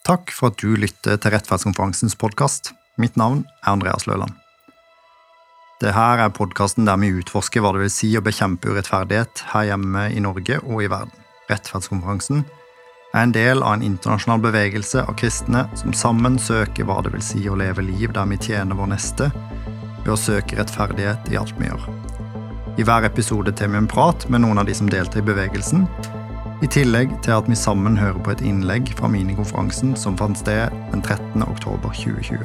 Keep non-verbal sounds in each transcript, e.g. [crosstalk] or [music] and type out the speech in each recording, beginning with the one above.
Takk for at du lytter til Rettferdskonferansens podkast. Mitt navn er Andreas Løland. Dette er podkasten der vi utforsker hva det vil si å bekjempe urettferdighet her hjemme i Norge og i verden. Rettferdskonferansen er en del av en internasjonal bevegelse av kristne som sammen søker hva det vil si å leve liv der vi tjener vår neste, ved å søke rettferdighet i alt vi gjør. I hver episode tar vi en prat med noen av de som deltar i bevegelsen, i tillegg til at vi sammen hører på et innlegg fra minikonferansen som fant sted den 13. oktober 2020.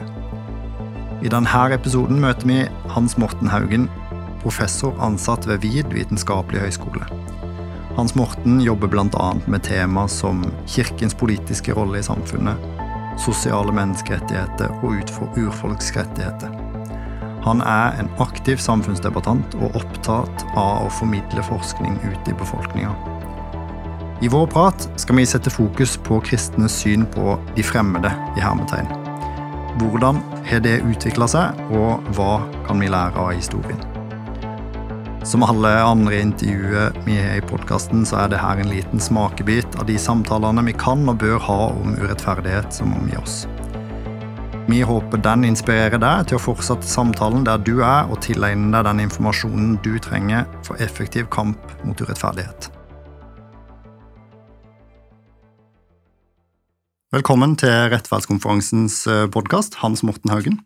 I denne episoden møter vi Hans Morten Haugen, professor ansatt ved VID vitenskapelig høgskole. Hans Morten jobber bl.a. med tema som kirkens politiske rolle i samfunnet, sosiale menneskerettigheter og urfolksrettigheter. Han er en aktiv samfunnsdebattant og opptatt av å formidle forskning ut i befolkninga. I vår prat skal vi sette fokus på kristnes syn på de fremmede i hermetegn. Hvordan har det utvikla seg, og hva kan vi lære av historien? Som alle andre intervjuer vi har i podkasten, så er det her en liten smakebit av de samtalene vi kan og bør ha om urettferdighet som omgir oss. Vi håper den inspirerer deg til å fortsette samtalen der du er, og tilegne deg den informasjonen du trenger for effektiv kamp mot urettferdighet. Velkommen til Rettferdskonferansens eh, podkast, Hans Morten Haugen.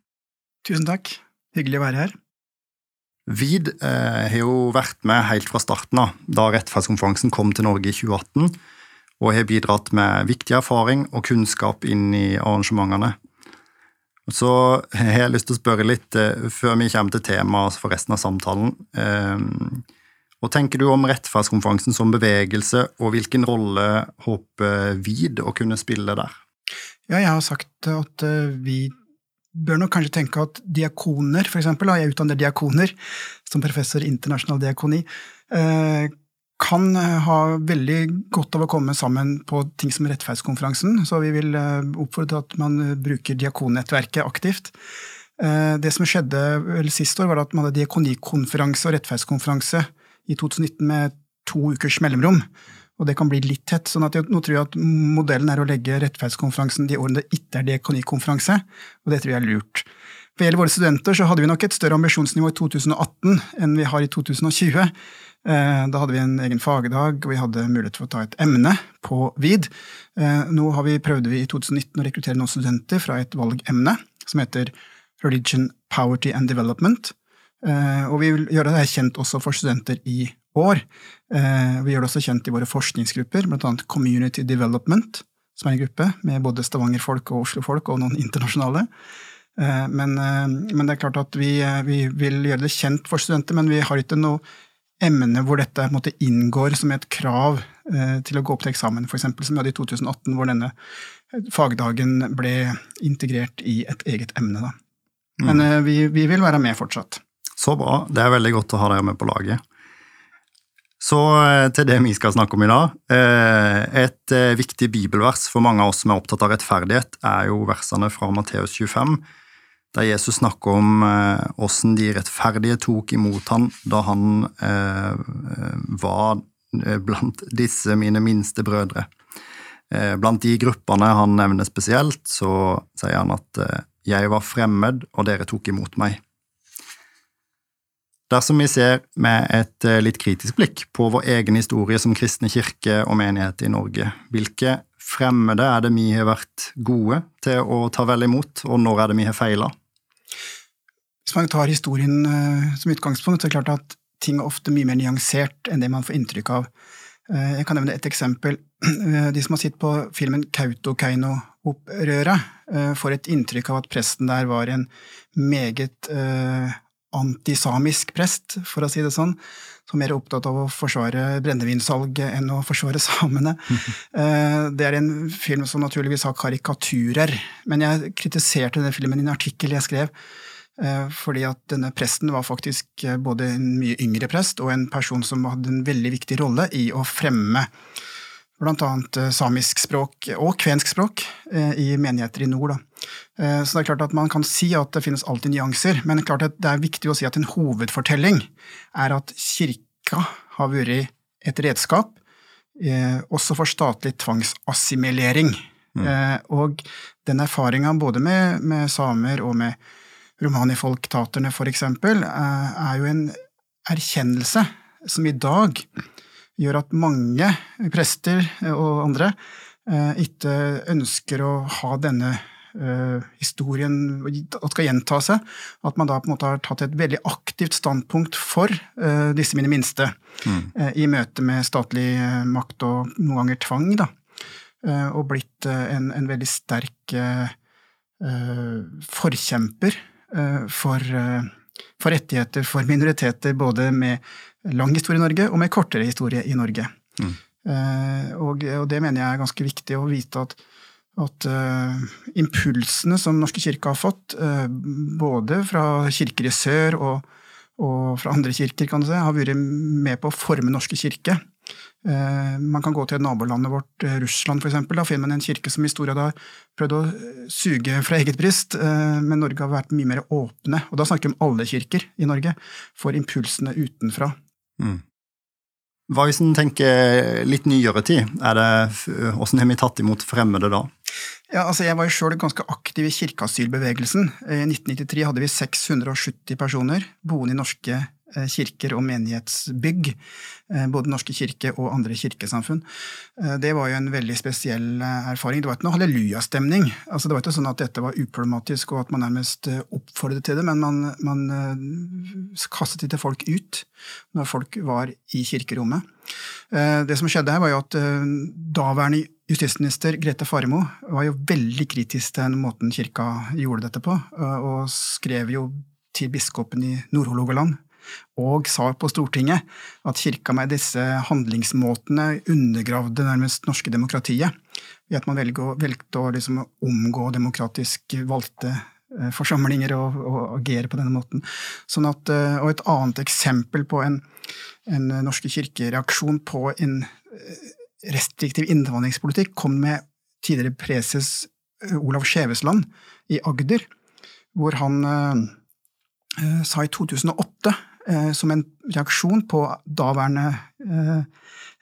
Tusen takk. Hyggelig å være her. VID eh, har jo vært med helt fra starten av, da Rettferdskonferansen kom til Norge i 2018, og har bidratt med viktig erfaring og kunnskap inn i arrangementene. Så har jeg lyst til å spørre litt, eh, før vi kommer til temaet for resten av samtalen. Eh, hva tenker du om rettferdskonferansen som bevegelse, og hvilken rolle håper VID å kunne spille der? Ja, jeg har sagt at eh, vi bør nok kanskje tenke at diakoner, for eksempel, jeg utdanner diakoner som professor i internasjonal diakoni, eh, kan ha veldig godt av å komme sammen på ting som rettferdskonferansen, så vi vil eh, oppfordre til at man bruker diakonnettverket aktivt. Det som skjedde sist år, var at man hadde diakonikonferanse og rettferdskonferanse i 2019 med to ukers mellomrom. Og det kan bli litt tett. sånn at jeg, Nå tror jeg at modellen er å legge rettferdskonferansen de årene det ikke er diakonikonferanse, og det tror jeg er lurt. For gjelder våre studenter så hadde vi nok et større ambisjonsnivå i 2018 enn vi har i 2020. Eh, da hadde vi en egen fagdag, og vi hadde mulighet for å ta et emne på VID. Eh, nå har vi prøvde vi i 2019 å rekruttere noen studenter fra et valgemne som heter Religion, Poverty and Development. Eh, og vi vil gjøre det kjent også for studenter i år. Eh, vi gjør det også kjent i våre forskningsgrupper, bl.a. Community Development, som er en gruppe med både Stavanger-folk og Oslo-folk, og noen internasjonale. Eh, men, men, det er klart at vi, vi, vil gjøre det kjent for studenter, men vi har ikke noe emne hvor dette måte, inngår som et krav til å gå opp til eksamen, f.eks. som vi hadde i 2018, hvor denne fagdagen ble integrert i et eget emne. Da. Men mm. vi, vi vil være med fortsatt. Så bra. Det er veldig godt å ha dere med på laget. Så eh, til det vi skal snakke om i dag. Eh, et eh, viktig bibelvers for mange av oss som er opptatt av rettferdighet, er jo versene fra Matteus 25, der Jesus snakker om åssen de rettferdige tok imot han da han var blant disse mine minste brødre. Blant de gruppene han nevner spesielt, så sier han at jeg var fremmed, og dere tok imot meg. Dersom vi ser med et eh, litt kritisk blikk på vår egen historie som kristne kirke og menighet i Norge, hvilke fremmede er det vi har vært gode til å ta vel imot, og når er det vi har feila? Hvis man tar historien eh, som utgangspunkt, så er det klart at ting er ofte mye mer nyansert enn det man får inntrykk av. Eh, jeg kan nevne et eksempel. [clears throat] De som har sett på filmen Kautokeino-opprøret, får et inntrykk av at presten der var en meget antisamisk prest, for å si det sånn, som er mer opptatt av å forsvare brennevinsalget enn å forsvare samene. [laughs] Eh, det er en film som naturligvis har karikaturer, men jeg kritiserte denne filmen i en artikkel jeg skrev, eh, fordi at denne presten var faktisk eh, både en mye yngre prest og en person som hadde en veldig viktig rolle i å fremme annet eh, samisk språk og kvensk språk eh, i menigheter i nord. Eh, så det er klart at Man kan si at det finnes alltid nyanser, men det er det er viktig å si at en hovedfortelling er at kirka har vært et redskap også for statlig tvangsassimilering Mm. og den erfaringa både med, med, samer og med romanifolk-taterne, eksempel, er jo en erkjennelse som i dag gjør at mange prester og andre ikke ønsker å ha denne historien at skal gjenta seg. At man da på en måte har tatt et veldig aktivt standpunkt for disse mine minste mm. i møte med statlig makt og noen ganger tvang. da. og blitt en, en, veldig sterk forkjemper for, for rettigheter for minoriteter, både med lang historie i Norge og med kortere historie i Norge. Mm. Og, og, det mener jeg er ganske viktig å vite at at uh, impulsene som Norske kirke har fått, uh, både fra kirker i sør og, og, fra andre kirker, kan du si, har vært med på å forme Norske kirke. Uh, man kan gå til nabolandet vårt, Russland f.eks. Da finner man en kirke som i stor grad har prøvd å suge fra eget bryst, men Norge har vært mye mer åpne. Og da snakker vi om alle kirker i Norge, for impulsene utenfra. Mm. Hva hvis en tenker litt nyere tid? Er det, hvordan har vi tatt imot fremmede da? Ja, altså Jeg var jo sjøl ganske aktiv i kirkeasylbevegelsen. I 1993 hadde vi 670 personer boende i norske kirker og menighetsbygg, eh, både Norske kirke og andre kirkesamfunn. Eh, det var jo en veldig spesiell erfaring. Det var ikke noe hallelujastemning. Altså, det var ikke sånn at dette var uproblematisk og at man nærmest oppfordret til det, men man, man kastet ikke folk ut når folk var i kirkerommet. Det som skjedde her, var jo at daværende justisminister Grete Faremo var jo veldig kritisk til den måten kirka gjorde dette på, og skrev jo til biskopen i Nord-Hålogaland og sa på Stortinget at kirka med disse handlingsmåtene undergravde nærmest norske demokratiet ved at man valgte å liksom omgå demokratisk valgte eh, forsamlinger og, og, agere på denne måten. Sånn at, eh, og et annet eksempel på en, en norske kirkereaksjon på en eh, restriktiv innvandringspolitikk kom med tidligere preses Olav Skjevesland i Agder, hvor han sa i 2008 Eh, som en reaksjon på daværende eh,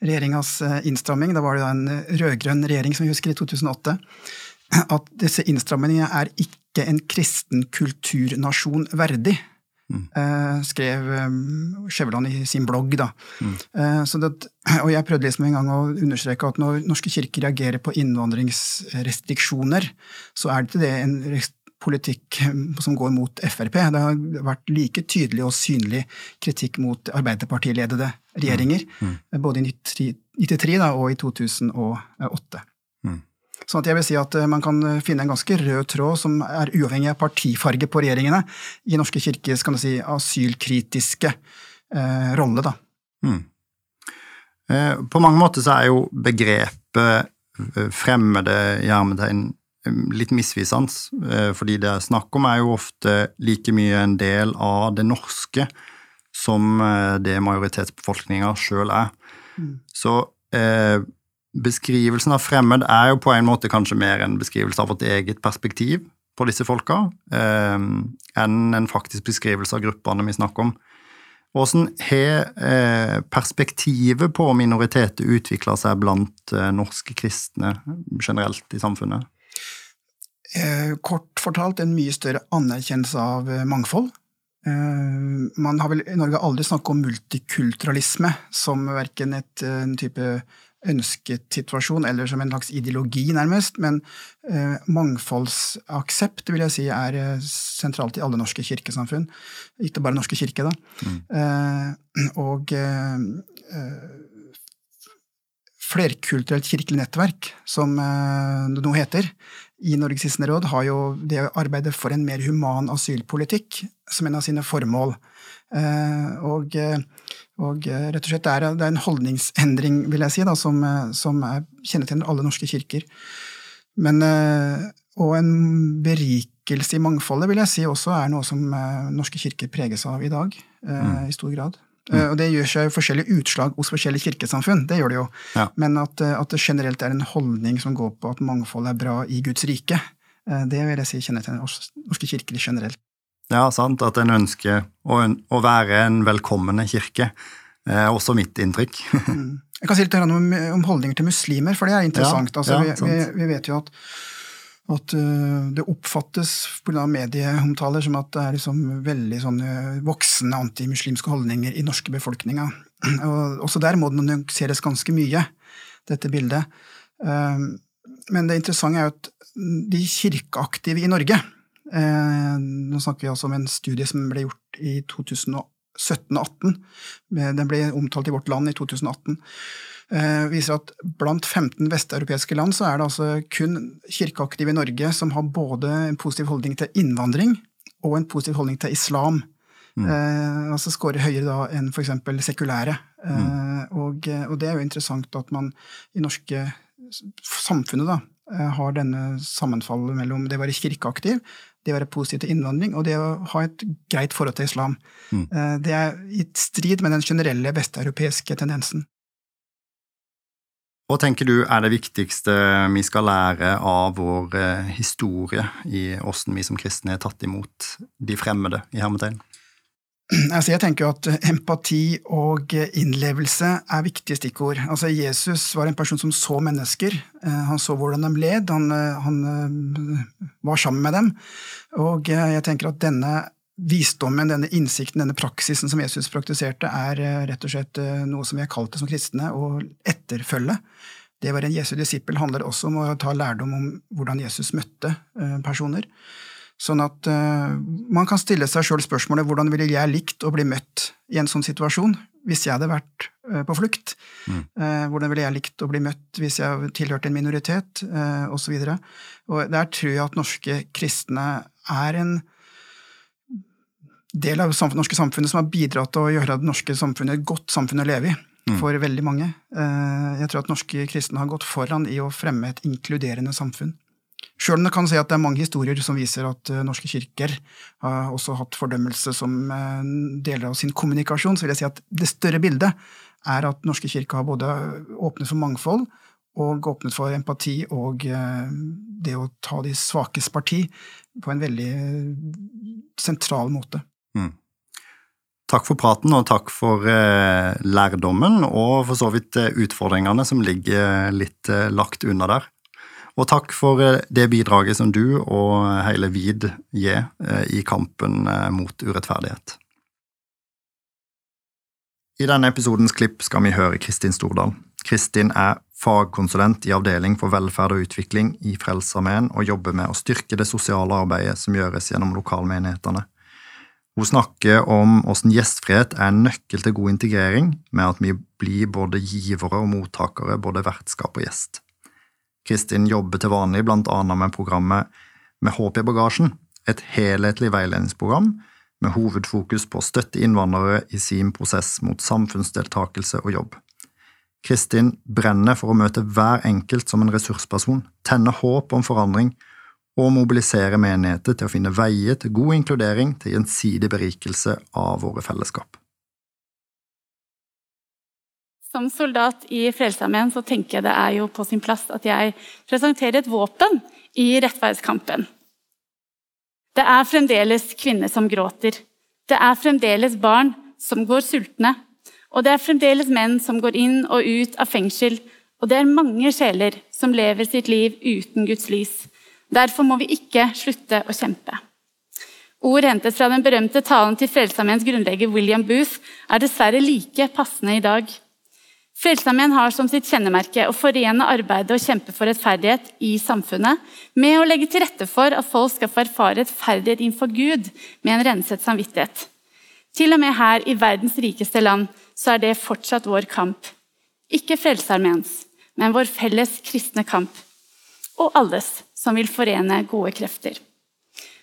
regjeringas eh, innstramming, da var det en rød-grønn regjering som vi husker i 2008, [clears throat] at disse innstrammingene er ikke en kristen kulturnasjon verdig. Mm. skrev Skjæveland i sin blogg. Da. Mm. Det, [clears throat] og jeg prøvde liksom en gang å understreke at når Norske kirker reagerer på innvandringsrestriksjoner, så er det ikke det en politikk som går mot Frp. Det har vært like tydelig og synlig kritikk mot Arbeiderpartiledede regjeringer, mm. Mm. både i 1993 og i 2008. Mm. Sånn at jeg vil si at eh, man kan finne en ganske rød tråd som er uavhengig av partifarge på regjeringene, i Norske kirkes kan du si, asylkritiske eh, rolle. Da. Mm. Eh, på mange måter så er jo begrepet eh, fremmede i litt misvisende, eh, fordi det er snakk om er jo ofte like mye en del av det norske som eh, det majoritetsbefolkninga sjøl er. Mm. Så eh, beskrivelsen av fremmed er jo på en måte kanskje mer en beskrivelse av vårt eget perspektiv på disse folka, eh, enn en faktisk beskrivelse av gruppene vi snakker om. Hvordan har eh, perspektivet på minoriteter utvikla seg blant eh, norske kristne generelt i samfunnet? Eh, kort fortalt en mye større anerkjennelse av eh, mangfold. Eh, man har vel i Norge aldri snakket om multikulturalisme som verken et, en type ønsket situasjon eller som en slags ideologi, nærmest, men eh, mangfoldsaksept vil jeg si er sentralt i alle norske kirkesamfunn. Ikke bare Norske kirke, da. Mm. Eh, og eh, flerkulturelt kirkelig nettverk, som det nå heter, i Norges kristne råd har jo det å arbeide for en mer human asylpolitikk som en av sine formål. Eh, og, eh, og rett og slett det er, det er en holdningsendring, vil jeg si, da, som, som kjennetegner alle norske kirker. Men, og en berikelse i mangfoldet vil jeg si også er noe som norske kirker preges av i dag, mm. i stor grad. Mm. Og det gjør seg forskjellige utslag hos forskjellige kirkesamfunn, det gjør det jo. Ja. Men at, eh, at, det generelt er en holdning som går på at mangfold er bra i Guds rike, eh, det vil jeg si kjennetegner norske kirker generelt. Ja, sant. At en ønsker å, å være en velkommende kirke. Eh, også mitt inntrykk. mm. Jeg kan si litt om, om, holdninger til muslimer, for det er [laughs] interessant. Ja, altså, ja, vi, vi, vi, vet jo at, at uh, det oppfattes pga. medieomtaler som at det er liksom veldig sånne voksende antimuslimske holdninger i norske befolkninga. [clears throat] Og også der må det nyanseres ganske mye, dette bildet. Uh, men det interessante er jo at de kirkeaktive i Norge Nå snakker vi altså om en studie som ble gjort i 2017 og 2018. den ble omtalt i Vårt Land i 2018, eh, viser at blant 15 vesteuropeiske land så er det altså kun kirkeaktive i Norge som har både en positiv holdning til innvandring og en positiv holdning til islam. Mm. Eh, altså scorer høyere da enn f.eks. sekulære. Eh, mm. og, og, det er jo interessant at man i norske samfunnet da, eh, har denne sammenfallet mellom det å være kirkeaktiv det å være positiv til innvandring og det å ha et greit forhold til islam. Mm. Eh, det er i strid med den generelle vesteuropeiske tendensen. Hva tenker du er det viktigste vi skal lære av vår eh, historie i åssen vi som kristne er tatt imot de fremmede i hermetegn? Altså jeg tenker at empati og innlevelse er viktige stikkord. Altså Jesus var en person som så mennesker. Eh, han så hvordan de led, han, eh, han eh, var sammen med dem. Og jeg tenker at denne visdommen, denne innsikten, denne praksisen som Jesus praktiserte, er rett og slett noe som vi er kalt det som kristne å etterfølge. Det å være en Jesu disippel handler også om å ta lærdom om hvordan Jesus møtte personer. Sånn at uh, man kan stille seg sjøl spørsmålet hvordan ville jeg likt å bli møtt i en sånn situasjon hvis jeg hadde vært uh, på flukt? Mm. Uh, hvordan ville jeg likt å bli møtt hvis jeg tilhørte en minoritet, uh, osv. Og der tror jeg at norske kristne er en del av det norske samfunnet som har bidratt til å gjøre det norske samfunnet et godt samfunn å leve i mm. for veldig mange. Jeg tror at norske kristne har gått foran i å fremme et inkluderende samfunn. Sjøl om det kan si at det er mange historier som viser at uh, norske kirker har også hatt fordømmelse som uh, deler av sin kommunikasjon, så vil jeg si at det større bildet er at norske kirker har både åpnet for mangfold og åpnet for empati og det å ta de svakes parti på en veldig sentral måte. Takk for praten, og takk for eh, lærdommen, og for så vidt utfordringene som ligger litt eh, lagt unna der. Og takk for eh, det bidraget som du og hele VID gir eh, i kampen eh, mot urettferdighet. I denne episodens klipp skal vi høre Kristin Stordal. Kristin er fagkonsulent i Avdeling for velferd og utvikling i Frelsesarmeen og jobber med å styrke det sosiale arbeidet som gjøres gjennom lokalmenighetene. Hun snakker om hvordan gjestfrihet er en nøkkel til god integrering, med at vi blir både givere og mottakere, både vertskap og gjest. Kristin jobber til vanlig annet med programmet Med håp i bagasjen, et helhetlig veiledningsprogram med hovedfokus på å støtte innvandrere i sin prosess mot samfunnsdeltakelse og jobb. Kristin brenner for å møte hver enkelt som en ressursperson, tenne håp om forandring og mobilisere menigheter til å finne veier til god inkludering til gjensidig berikelse av våre fellesskap. Som soldat i Frelsesarmeen så tenker jeg det er jo på sin plass at jeg presenterer et våpen i rettferdskampen. Det er fremdeles kvinner som gråter. Det er fremdeles barn som går sultne. Og det er fremdeles menn som går inn og ut av fengsel. Og det er mange sjeler som lever sitt liv uten Guds lys. Derfor må vi ikke slutte å kjempe. Ord hentet fra den berømte talen til Frelsesarmeens grunnlegger William Booth er dessverre like passende i dag. Frelsesarmeen har som sitt kjennemerke å forene arbeidet og kjempe for rettferdighet i samfunnet med å legge til rette for at folk skal få erfare rettferdighet innenfor Gud med en renset samvittighet. Til og med her i verdens rikeste land så er det fortsatt vår kamp. Ikke Frelsesarmeens, men vår felles kristne kamp. Og alles som vil forene gode krefter.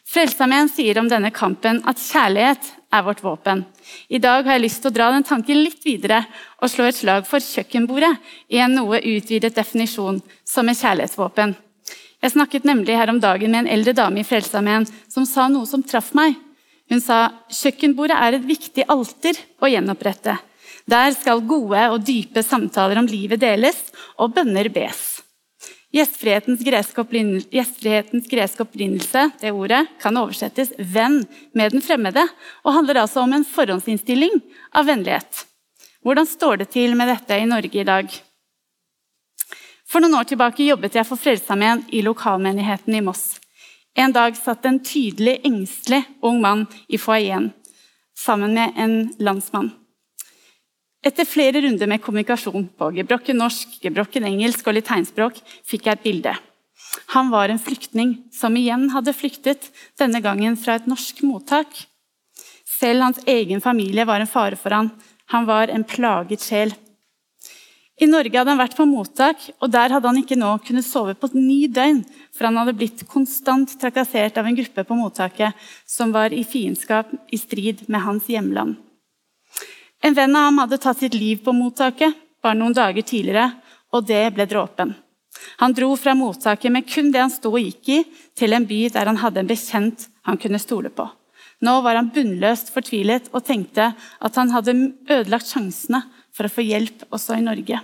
Frelsesarmeen sier om denne kampen at kjærlighet er vårt våpen. I dag har jeg lyst til å dra den tanken litt videre og slå et slag for kjøkkenbordet i en noe utvidet definisjon som et kjærlighetsvåpen. Jeg snakket nemlig her om dagen med en eldre dame i Frelsesarmeen som sa noe som traff meg. Hun sa kjøkkenbordet er et viktig alter å gjenopprette. Der skal gode og dype samtaler om livet deles, og bønner bes. Gjestfrihetens greske opprinnelse det ordet, kan oversettes 'venn med den fremmede', og handler altså om en forhåndsinnstilling av vennlighet. Hvordan står det til med dette i Norge i dag? For noen år tilbake jobbet jeg for Frelsesarmeen i lokalmenigheten i Moss. En dag satt en tydelig engstelig ung mann i foajeen sammen med en landsmann. Etter flere runder med kommunikasjon på gebrokken norsk, gebrokken engelsk og litt tegnspråk fikk jeg et bilde. Han var en flyktning som igjen hadde flyktet, denne gangen fra et norsk mottak. Selv hans egen familie var en fare for han. Han var en plaget sjel. I Norge hadde han vært på mottak, og der hadde han ikke nå kunnet sove på ni døgn, for han hadde blitt konstant trakassert av en gruppe på mottaket som var i fiendskap i strid med hans hjemland. En venn av ham hadde tatt sitt liv på mottaket bare noen dager tidligere, og det ble dråpen. Han dro fra mottaket med kun det han sto og gikk i, til en by der han hadde en bekjent han kunne stole på. Nå var han bunnløst fortvilet og tenkte at han hadde ødelagt sjansene for å få hjelp også i Norge.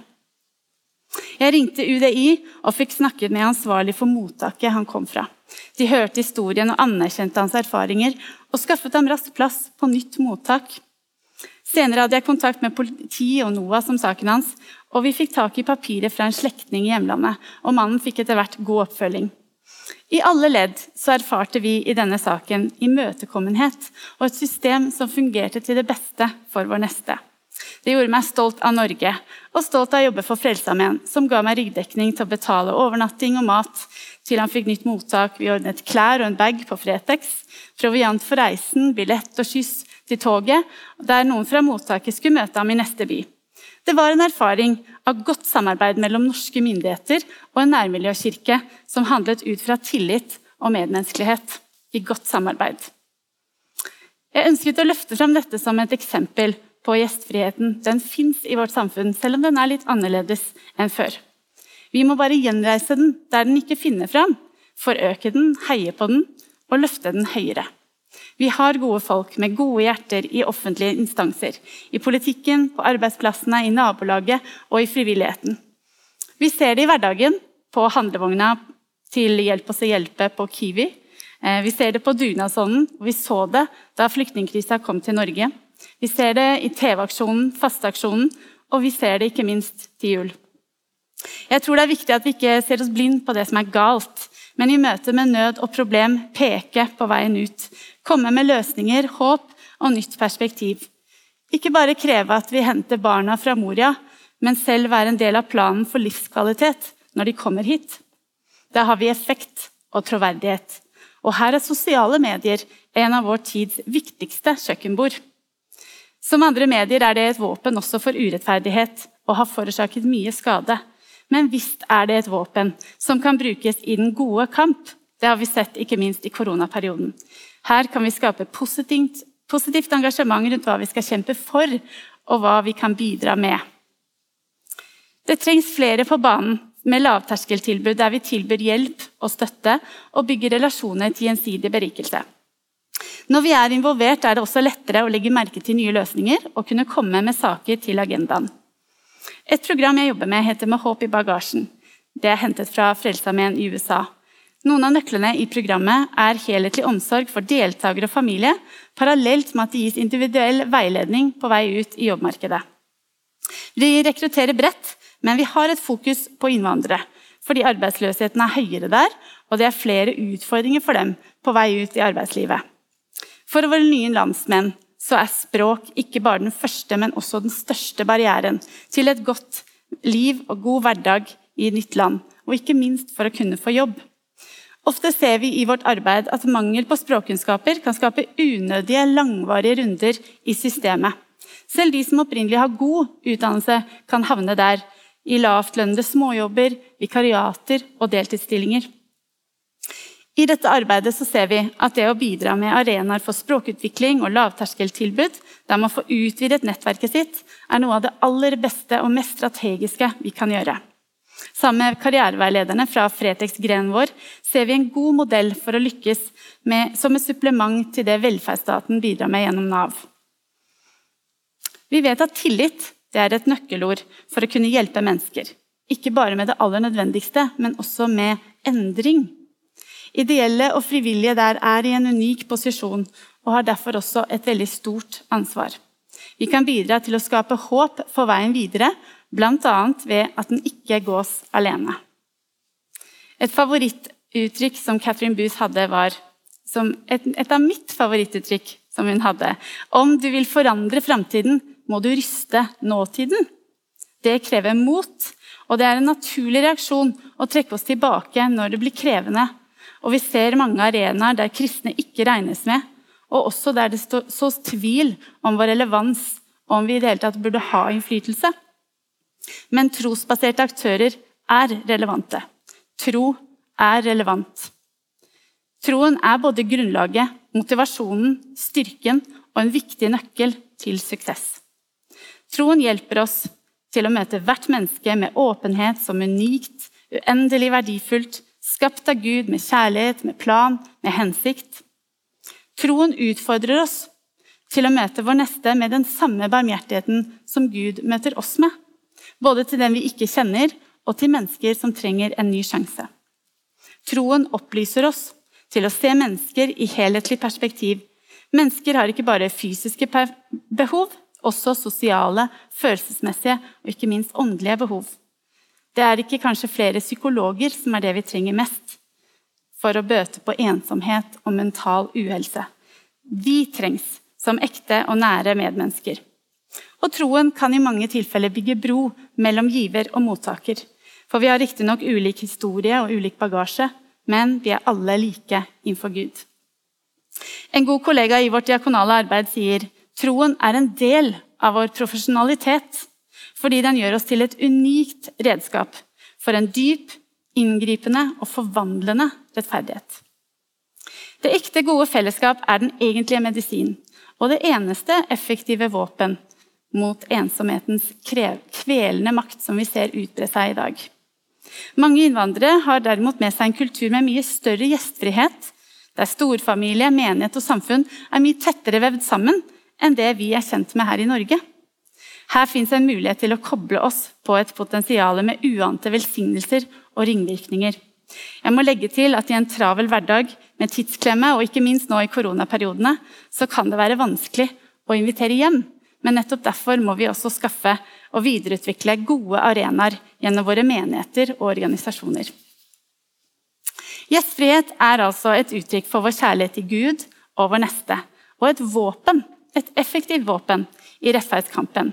Jeg ringte UDI og fikk snakket med ansvarlig for mottaket han kom fra. De hørte historien og anerkjente hans erfaringer og skaffet ham raskt plass på nytt mottak. Senere hadde jeg kontakt med politi og NOAS om saken hans, og vi fikk tak i papiret fra en slektning i hjemlandet, og mannen fikk etter hvert god oppfølging. I alle ledd så erfarte vi i denne saken imøtekommenhet og et system som fungerte til det beste for vår neste. Det gjorde meg stolt av Norge og stolt av å jobbe for Frelsesarmeen, som ga meg ryggdekning til å betale overnatting og mat til han fikk nytt mottak. Vi ordnet klær og en bag på Fretex, proviant for reisen, billett og skyss til toget, der noen fra mottaket skulle møte ham i neste by. Det var en erfaring av godt samarbeid mellom norske myndigheter og en nærmiljøkirke som handlet ut fra tillit og medmenneskelighet i godt samarbeid. Jeg ønsket å løfte fram dette som et eksempel på gjestfriheten. Den fins i vårt samfunn, selv om den er litt annerledes enn før. Vi må bare gjenreise den der den ikke finner fram, forøke den, heie på den og løfte den høyere. Vi har gode folk med gode hjerter i offentlige instanser. I politikken, på arbeidsplassene, i nabolaget og i frivilligheten. Vi ser det i hverdagen, på handlevogna til Hjelp oss å hjelpe på Kiwi. Eh, vi ser det på dugnadsånden, og vi så det da flyktningkrisa kom til Norge. Vi ser det i TV-aksjonen, fasteaksjonen, og vi ser det ikke minst til jul. Jeg tror det er viktig at vi ikke ser oss blind på det som er galt, men i møte med nød og problem peke på veien ut. Komme med løsninger, håp og nytt perspektiv. Ikke bare kreve at vi henter barna fra Moria, men selv være en del av planen for livskvalitet når de kommer hit. Da har vi effekt og troverdighet. Og her er sosiale medier en av vår tids viktigste kjøkkenbord. Som andre medier er det et våpen også for urettferdighet og har forårsaket mye skade. Men visst er det et våpen som kan brukes i den gode kamp. Det har vi sett ikke minst i koronaperioden. Her kan vi skape positivt, positivt engasjement rundt hva vi skal kjempe for, og hva vi kan bidra med. Det trengs flere på banen med lavterskeltilbud der vi tilbyr hjelp og støtte og bygger relasjoner til gjensidig berikelse. Når vi er involvert, er det også lettere å legge merke til nye løsninger og kunne komme med saker til agendaen. Et program jeg jobber med, heter Med håp i bagasjen. Det er hentet fra Frelsesarmeen i USA. Noen av nøklene i programmet er helhetlig omsorg for deltakere og familie, parallelt med at det gis individuell veiledning på vei ut i jobbmarkedet. Vi rekrutterer bredt, men vi har et fokus på innvandrere. Fordi arbeidsløsheten er høyere der, og det er flere utfordringer for dem på vei ut i arbeidslivet. For våre nye landsmenn så er språk ikke bare den første, men også den største barrieren til et godt liv og god hverdag i nytt land, og ikke minst for å kunne få jobb. Ofte ser vi i vårt arbeid at mangel på språkkunnskaper kan skape unødige, langvarige runder i systemet. Selv de som opprinnelig har god utdannelse, kan havne der, i lavtlønnede småjobber, vikariater og deltidsstillinger. I dette arbeidet ser vi at det å bidra med arenaer for språkutvikling og lavterskeltilbud, der man får utvidet nettverket sitt, er noe av det aller beste og mest strategiske vi kan gjøre. Sammen med karriereveilederne fra Fretex-grenen vår ser vi en god modell for å lykkes med, som et supplement til det velferdsstaten bidrar med gjennom Nav. Vi vet at tillit er et nøkkelord for å kunne hjelpe mennesker. Ikke bare med det aller nødvendigste, men også med endring. Ideelle og frivillige der er i en unik posisjon og har derfor også et veldig stort ansvar. Vi kan bidra til å skape håp for veien videre, bl.a. ved at den ikke gås alene. Et favorittuttrykk som Catherine Booth hadde, var et, et, av mitt favorittuttrykk som hun hadde. Om du vil forandre framtiden, må du ryste nåtiden. Det krever mot, og det er en naturlig reaksjon å trekke oss tilbake når det blir krevende. Og vi ser mange arenaer der kristne ikke regnes med, og også der det sås tvil om vår relevans, og om vi i det hele tatt burde ha innflytelse. Men trosbaserte aktører er relevante. Tro er relevant. Troen er både grunnlaget, motivasjonen, styrken og en viktig nøkkel til suksess. Troen hjelper oss til å møte hvert menneske med åpenhet som unikt, uendelig verdifullt, skapt av Gud med kjærlighet, med plan, med hensikt. Troen utfordrer oss til å møte vår neste med den samme barmhjertigheten som Gud møter oss med, både til den vi ikke kjenner, og til mennesker som trenger en ny sjanse. Troen opplyser oss til å se mennesker i helhetlig perspektiv. Mennesker har ikke bare fysiske behov, også sosiale, følelsesmessige og ikke minst åndelige behov. Det er ikke kanskje flere psykologer som er det vi trenger mest for å bøte på ensomhet og mental uhelse. Vi trengs som ekte og nære medmennesker. Og troen kan i mange tilfeller bygge bro mellom giver og mottaker. For vi har riktignok ulik historie og ulik bagasje, men vi er alle like innenfor Gud. En god kollega i vårt diakonale arbeid sier troen er en del av vår profesjonalitet fordi den gjør oss til et unikt redskap for en dyp, inngripende og forvandlende rettferdighet. Det ekte, gode fellesskap er den egentlige medisin og det eneste effektive våpen mot ensomhetens kvelende makt som vi ser utbre seg i dag. Mange innvandrere har derimot med seg en kultur med mye større gjestfrihet, der storfamilie, menighet og samfunn er mye tettere vevd sammen enn det vi er kjent med her i Norge. Her fins en mulighet til å koble oss på et potensial med uante velsignelser og ringvirkninger. Jeg må legge til at I en travel hverdag med tidsklemme, og ikke minst nå i koronaperiodene, så kan det være vanskelig å invitere hjem. Men nettopp derfor må vi også skaffe og videreutvikle gode arenaer gjennom våre menigheter og organisasjoner. Gjestfrihet er altså et uttrykk for vår kjærlighet til Gud og vår neste, og et våpen, et effektivt våpen i rettferdskampen.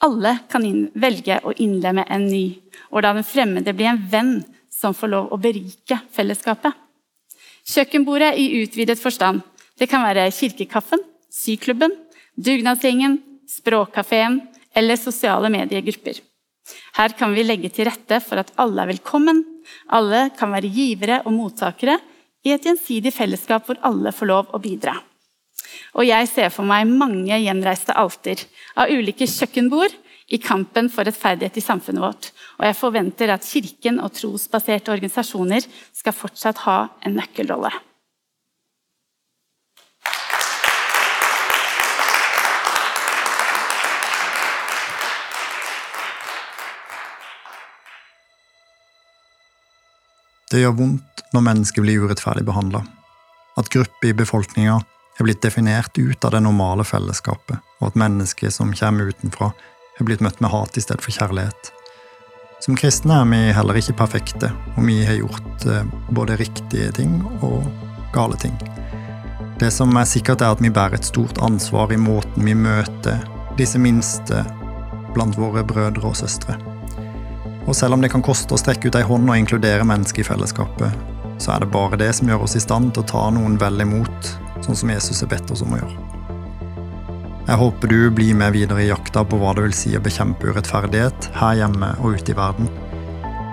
Alle kan velge å innlemme en ny, og la den fremmede bli en venn som får lov å berike fellesskapet. Kjøkkenbordet i utvidet forstand. Det kan være kirkekaffen, syklubben, dugnadsgjengen, språkkafeen eller sosiale mediegrupper. Her kan vi legge til rette for at alle er velkommen, alle kan være givere og mottakere i et gjensidig fellesskap hvor alle får lov å bidra. Og jeg ser for meg mange gjenreiste alter av ulike kjøkkenbord i kampen for rettferdighet i samfunnet vårt. Og jeg forventer at Kirken og trosbaserte organisasjoner skal fortsatt ha en nøkkelrolle. Det gjør vondt når mennesker blir urettferdig behandla. At grupper i befolkninga er blitt definert ut av det normale fellesskapet, og at mennesker som kommer utenfra, er blitt møtt med hat i stedet for kjærlighet. Som kristne er vi heller ikke perfekte, og vi har gjort eh, både riktige ting og gale ting. Det som er sikkert, er at vi bærer et stort ansvar i måten vi møter disse minste blant våre brødre og søstre. Og selv om det kan koste å strekke ut ei hånd og inkludere mennesker i fellesskapet, så er det bare det som gjør oss i stand til å ta noen vel imot, sånn som Jesus har bedt oss om å gjøre. Jeg håper du blir med videre i jakta på hva det vil si å bekjempe urettferdighet her hjemme og ute i verden.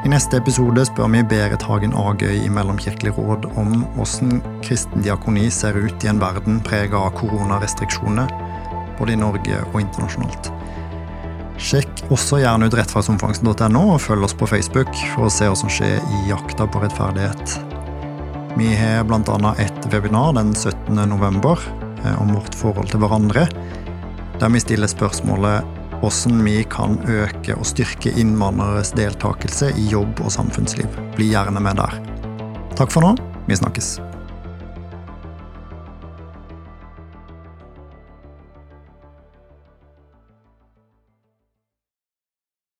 I neste episode spør vi Berit Hagen Agøy i Mellomkirkelig råd om hvordan kristen diakoni ser ut i en verden prega av koronarestriksjoner, både i Norge og internasjonalt. Sjekk også gjerne ut rettferdsomfangsen.no, og følg oss på Facebook for å se hva som skjer i jakta på rettferdighet. Vi har bl.a. et webinar den 17. november eh, om vårt forhold til hverandre, der vi stiller spørsmålet hvordan vi kan øke og styrke innvandreres deltakelse i jobb og samfunnsliv. Bli gjerne med der. Takk for nå. Vi snakkes.